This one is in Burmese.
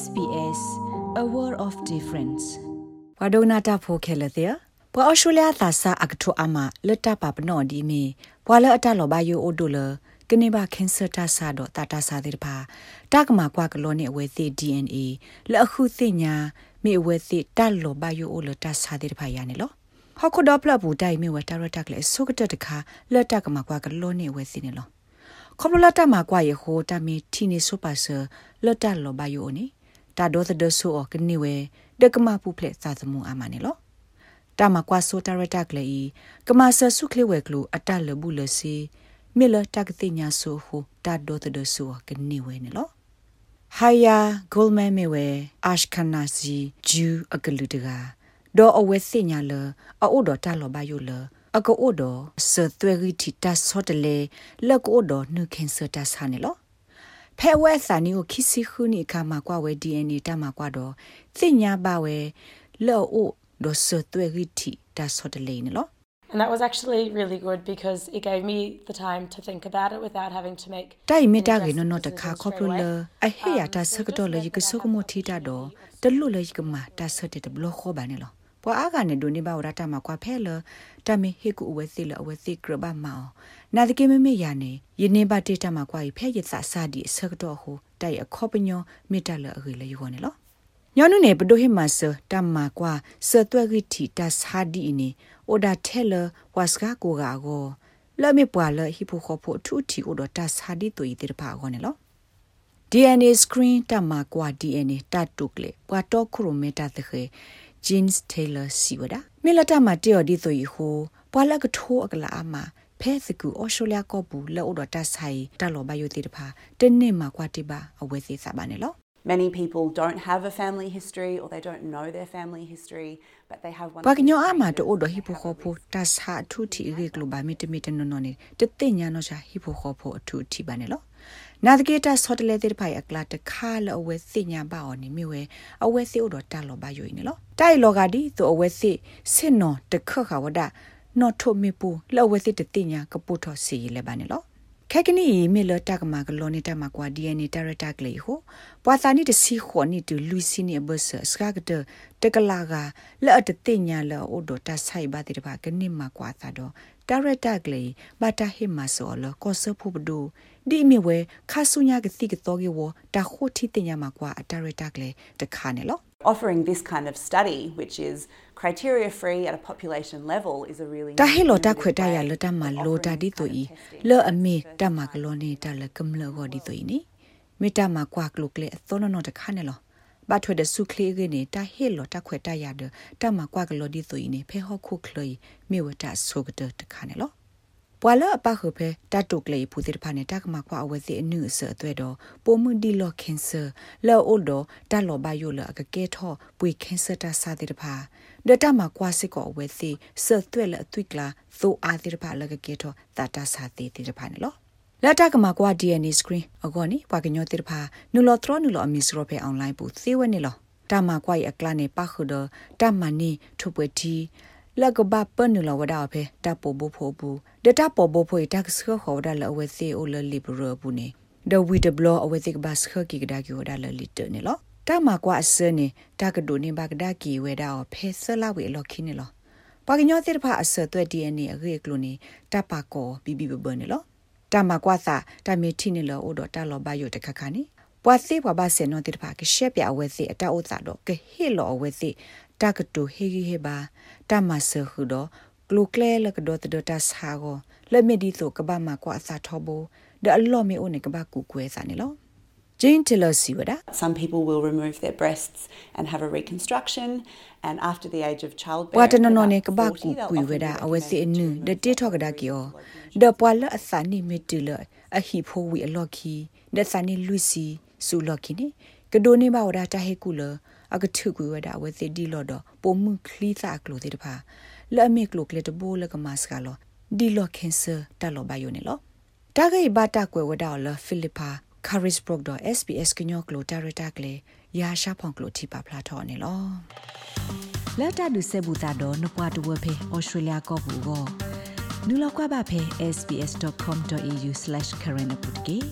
SBS a world of difference ဝဒနာတာဖိုခဲလတဲ့ပွာအော်စတြေးလျသာစာအကထုအမလက်တပပနော်ဒီမီပွာလအတလောဘယိုအိုဒိုလကနေဘာကင်ဆာတာဆာတော့တာတာဆာတဲ့ပါတကမာကွာကလောနေအဝဲသိ DNA လအခုသိညာမိအဝဲသိတက်လောဘယိုအိုလတာဆာတဲ့ပါရနေလောဟောက်ခုဒေါပလဘူးတိုင်မီဝတာရတက်လေဆုကတတခါလက်တကမာကွာကလောနေဝဲသိနေလောခေါပလလတမှာကွာရဟိုတမီတီနေဆိုပါဆာလက်တလောဘယိုနေ တာဒေါ်သဒဆူအကနေဝဲဒကမပူဖလက်သာသမုံအမနေလောတာမကွာဆိုတာရတက်လေကမဆဆုခလေဝဲကလူအတလဘူးလစီမေလတကတိညာဆူဟူတာဒေါ်သဒဆူအကနေဝဲနေလောဟိုင်ယာဂိုလ်မန်မေဝဲအာရှခနာစီဂျူအကလူတကာဒေါ်အဝဲစညာလအိုဒေါ်တာလောဘယိုလအကောဒေါ်ဆသွဲရီတီတာဆော့တလေလက်ကိုဒေါ်နုခင်ဆတာဆာနေလော ဖဲဝဲစာနီကိုခီစီခုနီခါမှာကွာဝဲ DNA တမှာကွာတော့သိညာပါဝဲလော့အိုဒိုဆသွဲရီတီဒါဆော့တလေးနော် And that was actually really good because it gave me the time to think about it without having to make တိုင်မီတာကေနော်နော်တခါခေါပလိုလအဟေယာတာဆကတော့လေကဆုကမထီတာတော့တလူလေကမာတာဆတဲ့ဘလခေါ်ပါနေလော ပွာအားကနေဒိုနေပါဝရတာမှာကွာဖဲလတမီဟေကူအဝဲစီလအဝဲစီကရဘာမောနာဒကေမမေယာနေယနေပါတေတာမှာကွာဖဲရသစာဒီဆကတော့ဟိုတိုင်အခေါပညောမေတ္တလအခေလေယောနေလောညောနုနေပဒိုဟိမဆတမ္မာကွာဆတွဲဂီတီတသဟာဒီနေအိုဒါထဲလဝါစကာကိုကာကိုလမေပွာလဟိဖိုခေါဖိုထူတီအိုဒတသဟာဒီတူဤတေပါကောနေလော DNA screen တမကွာ DNA တတုကလေပွာတော့ခရိုမီတာတခေ James Taylor စီဝဒမီလတာမတေော်ဒီဆိုယဟိုပွာလကထိုးအကလာအမဖဲစကူအော်စတြေးလျကောဘူးလောဒတာဆိုင်တလောဘယိုတိတဖာတနေ့မှာကွာတိပါအဝဲစီစာပါနေလော Many people don't have a family history or they don't know their family history but they have one ဘာကညောအမတိုဒဟိပိုခေါဖိုတတ်ဟာထူတီရေကလိုဘာမီတမီတနော်နော်နေတသိညာနော်ရှာဟိပိုခေါဖိုအထူတီပါနေလောနာဒကေတာဆော့တလေတဲ့ဖိုင်အကလာတခါလအဝဲစညာပါအော်နေမြဝဲအဝဲစီဥတော်တာလောပါယိုနေလောတိုင်လောကဒီသူအဝဲစီစင်နော်တ ခခဝဒနော်ထိုမီပူလောဝဲစီတတိညာကပုထောစီလေပါနေလောခက်ကနီမေလတကမာကလောနေတာမကွာ DNA တရတကလေးဟိုပွာသာနီတစီခွန်နီတူလူစီနီဘဆစကာကတတကလာကလဲ့တတိညာလောအိုဒတဆိုင်ပါတိတပါကနိမကွာသာတော့တရတကလေးဘာတာဟိမဆောလကောဆဖူဘဒူဒီမီဝဲခါဆုညာကတိကတော့ကေဝတာခိုတီတင်ညာမကွာအတရတကလေးတခါနေလော offering this kind of study which is criteria free at a population level is a really တာဟီလိုတာခွေတာရလတမလိုတာဒီတူဤလောအမေတမကလောနေတာလကမလဂောဒီတူဤနိမေတမကွာကလုကလေအသောနနောတခါနေလောဘာထွေဒဆုခလေးကနေတာဟီလိုတာခွေတာရဒတမကွာကလောဒီတူဤနိဖေဟောခုခလီမေ ပွာလအပခုဖဲတတုကလေးဖူတိဖာနေတကမကွာအဝဲစီအနုဆအသွဲတော့ပိုမှုဒီလောကင်ဆာလောအိုဒတလောဘယိုလအကကဲထောပွေကင်ဆာတာစာတိတဖာဒတမကွာစစ်ကောအဝဲစီဆသွဲလအသွိကလာသိုအာတိတဖာလကကဲထောတာတာစာတိတိတဖာနေလောလက်တကမှာကွာ DNA screen အကောနိပွာကညောတိတဖာနူလောထရနူလောအမီစရောဖေအွန်လိုင်းပူသေဝဲနေလောတမကွာရအကလာနေပခုဒတမနီထုပွေတီ လကဘပနူလဝဒါဖေတပိုဘဖိုဘူးဒတာပိုဘဖိုတက်စခခေါ်ဒါလအဝဲစီအိုလလီဘရဘူးနေဒဝီဒဘလအဝဲစီကဘစခကီကဒါကီဝဒါလလီတနေလောတမကွာအစနေတာကဒိုနေဘကဒါကီဝဲဒါဖဲဆလာဝေလော်ခင်းနေလောပါကညောတိဖာအစသွဲ DNA အရေကလိုနေတပါကောဘီဘီဘဘနေလောတမကွာသာတမေထီနေလောအိုဒတာလောဘယိုတခခနီပွာစေဘဘာစေနောတိဖာကရှက်ပြအဝဲစီအတအိုသာတော့ကဟေလောအဝဲစီ တကတူဟေဂီဟေဘာတမဆခုတော့ကလုကလဲလကဒတ်ဒတာဆာကိုလက်မီဒီဆိုကဘာမကွာစာထောဘောဒအလောမီအိုနေကဘာကူကွဲစာနေလော Jane Taylor Siwada Some people will remove their breasts and have a reconstruction and after the age of childbirth Wata no no ne ka ba ku ku weda awesi enu de te thok da ki o de pwala asani mitila a hi pho wi a lokhi de sani luisi su lokhi ni ka do ne ba wada ta he ku lo အကထုကွေဝဒဝစီဒီလော်တော့ပုံမှုခလီစာကလိုတဲ့တဖာလဲ့မေကလိုကလက်တဘိုးလကမတ်စကလောဒီလော်ကင်ဆာတလောဘယိုနေလောတာဂိဘတာကွေဝဒလဖိလစ်ပါ carisbrook.sbs ကညောကလိုတာရတာကလေရာရှာဖောင်ကလိုတီပါဖလာထော်နေလောလက်တာဒုစေဘူတာတော့နပွားတဝဖေဩစတြေးလျကောဘူးကိုနူလောက်ကွာပါဖေ sbs.com.au/current update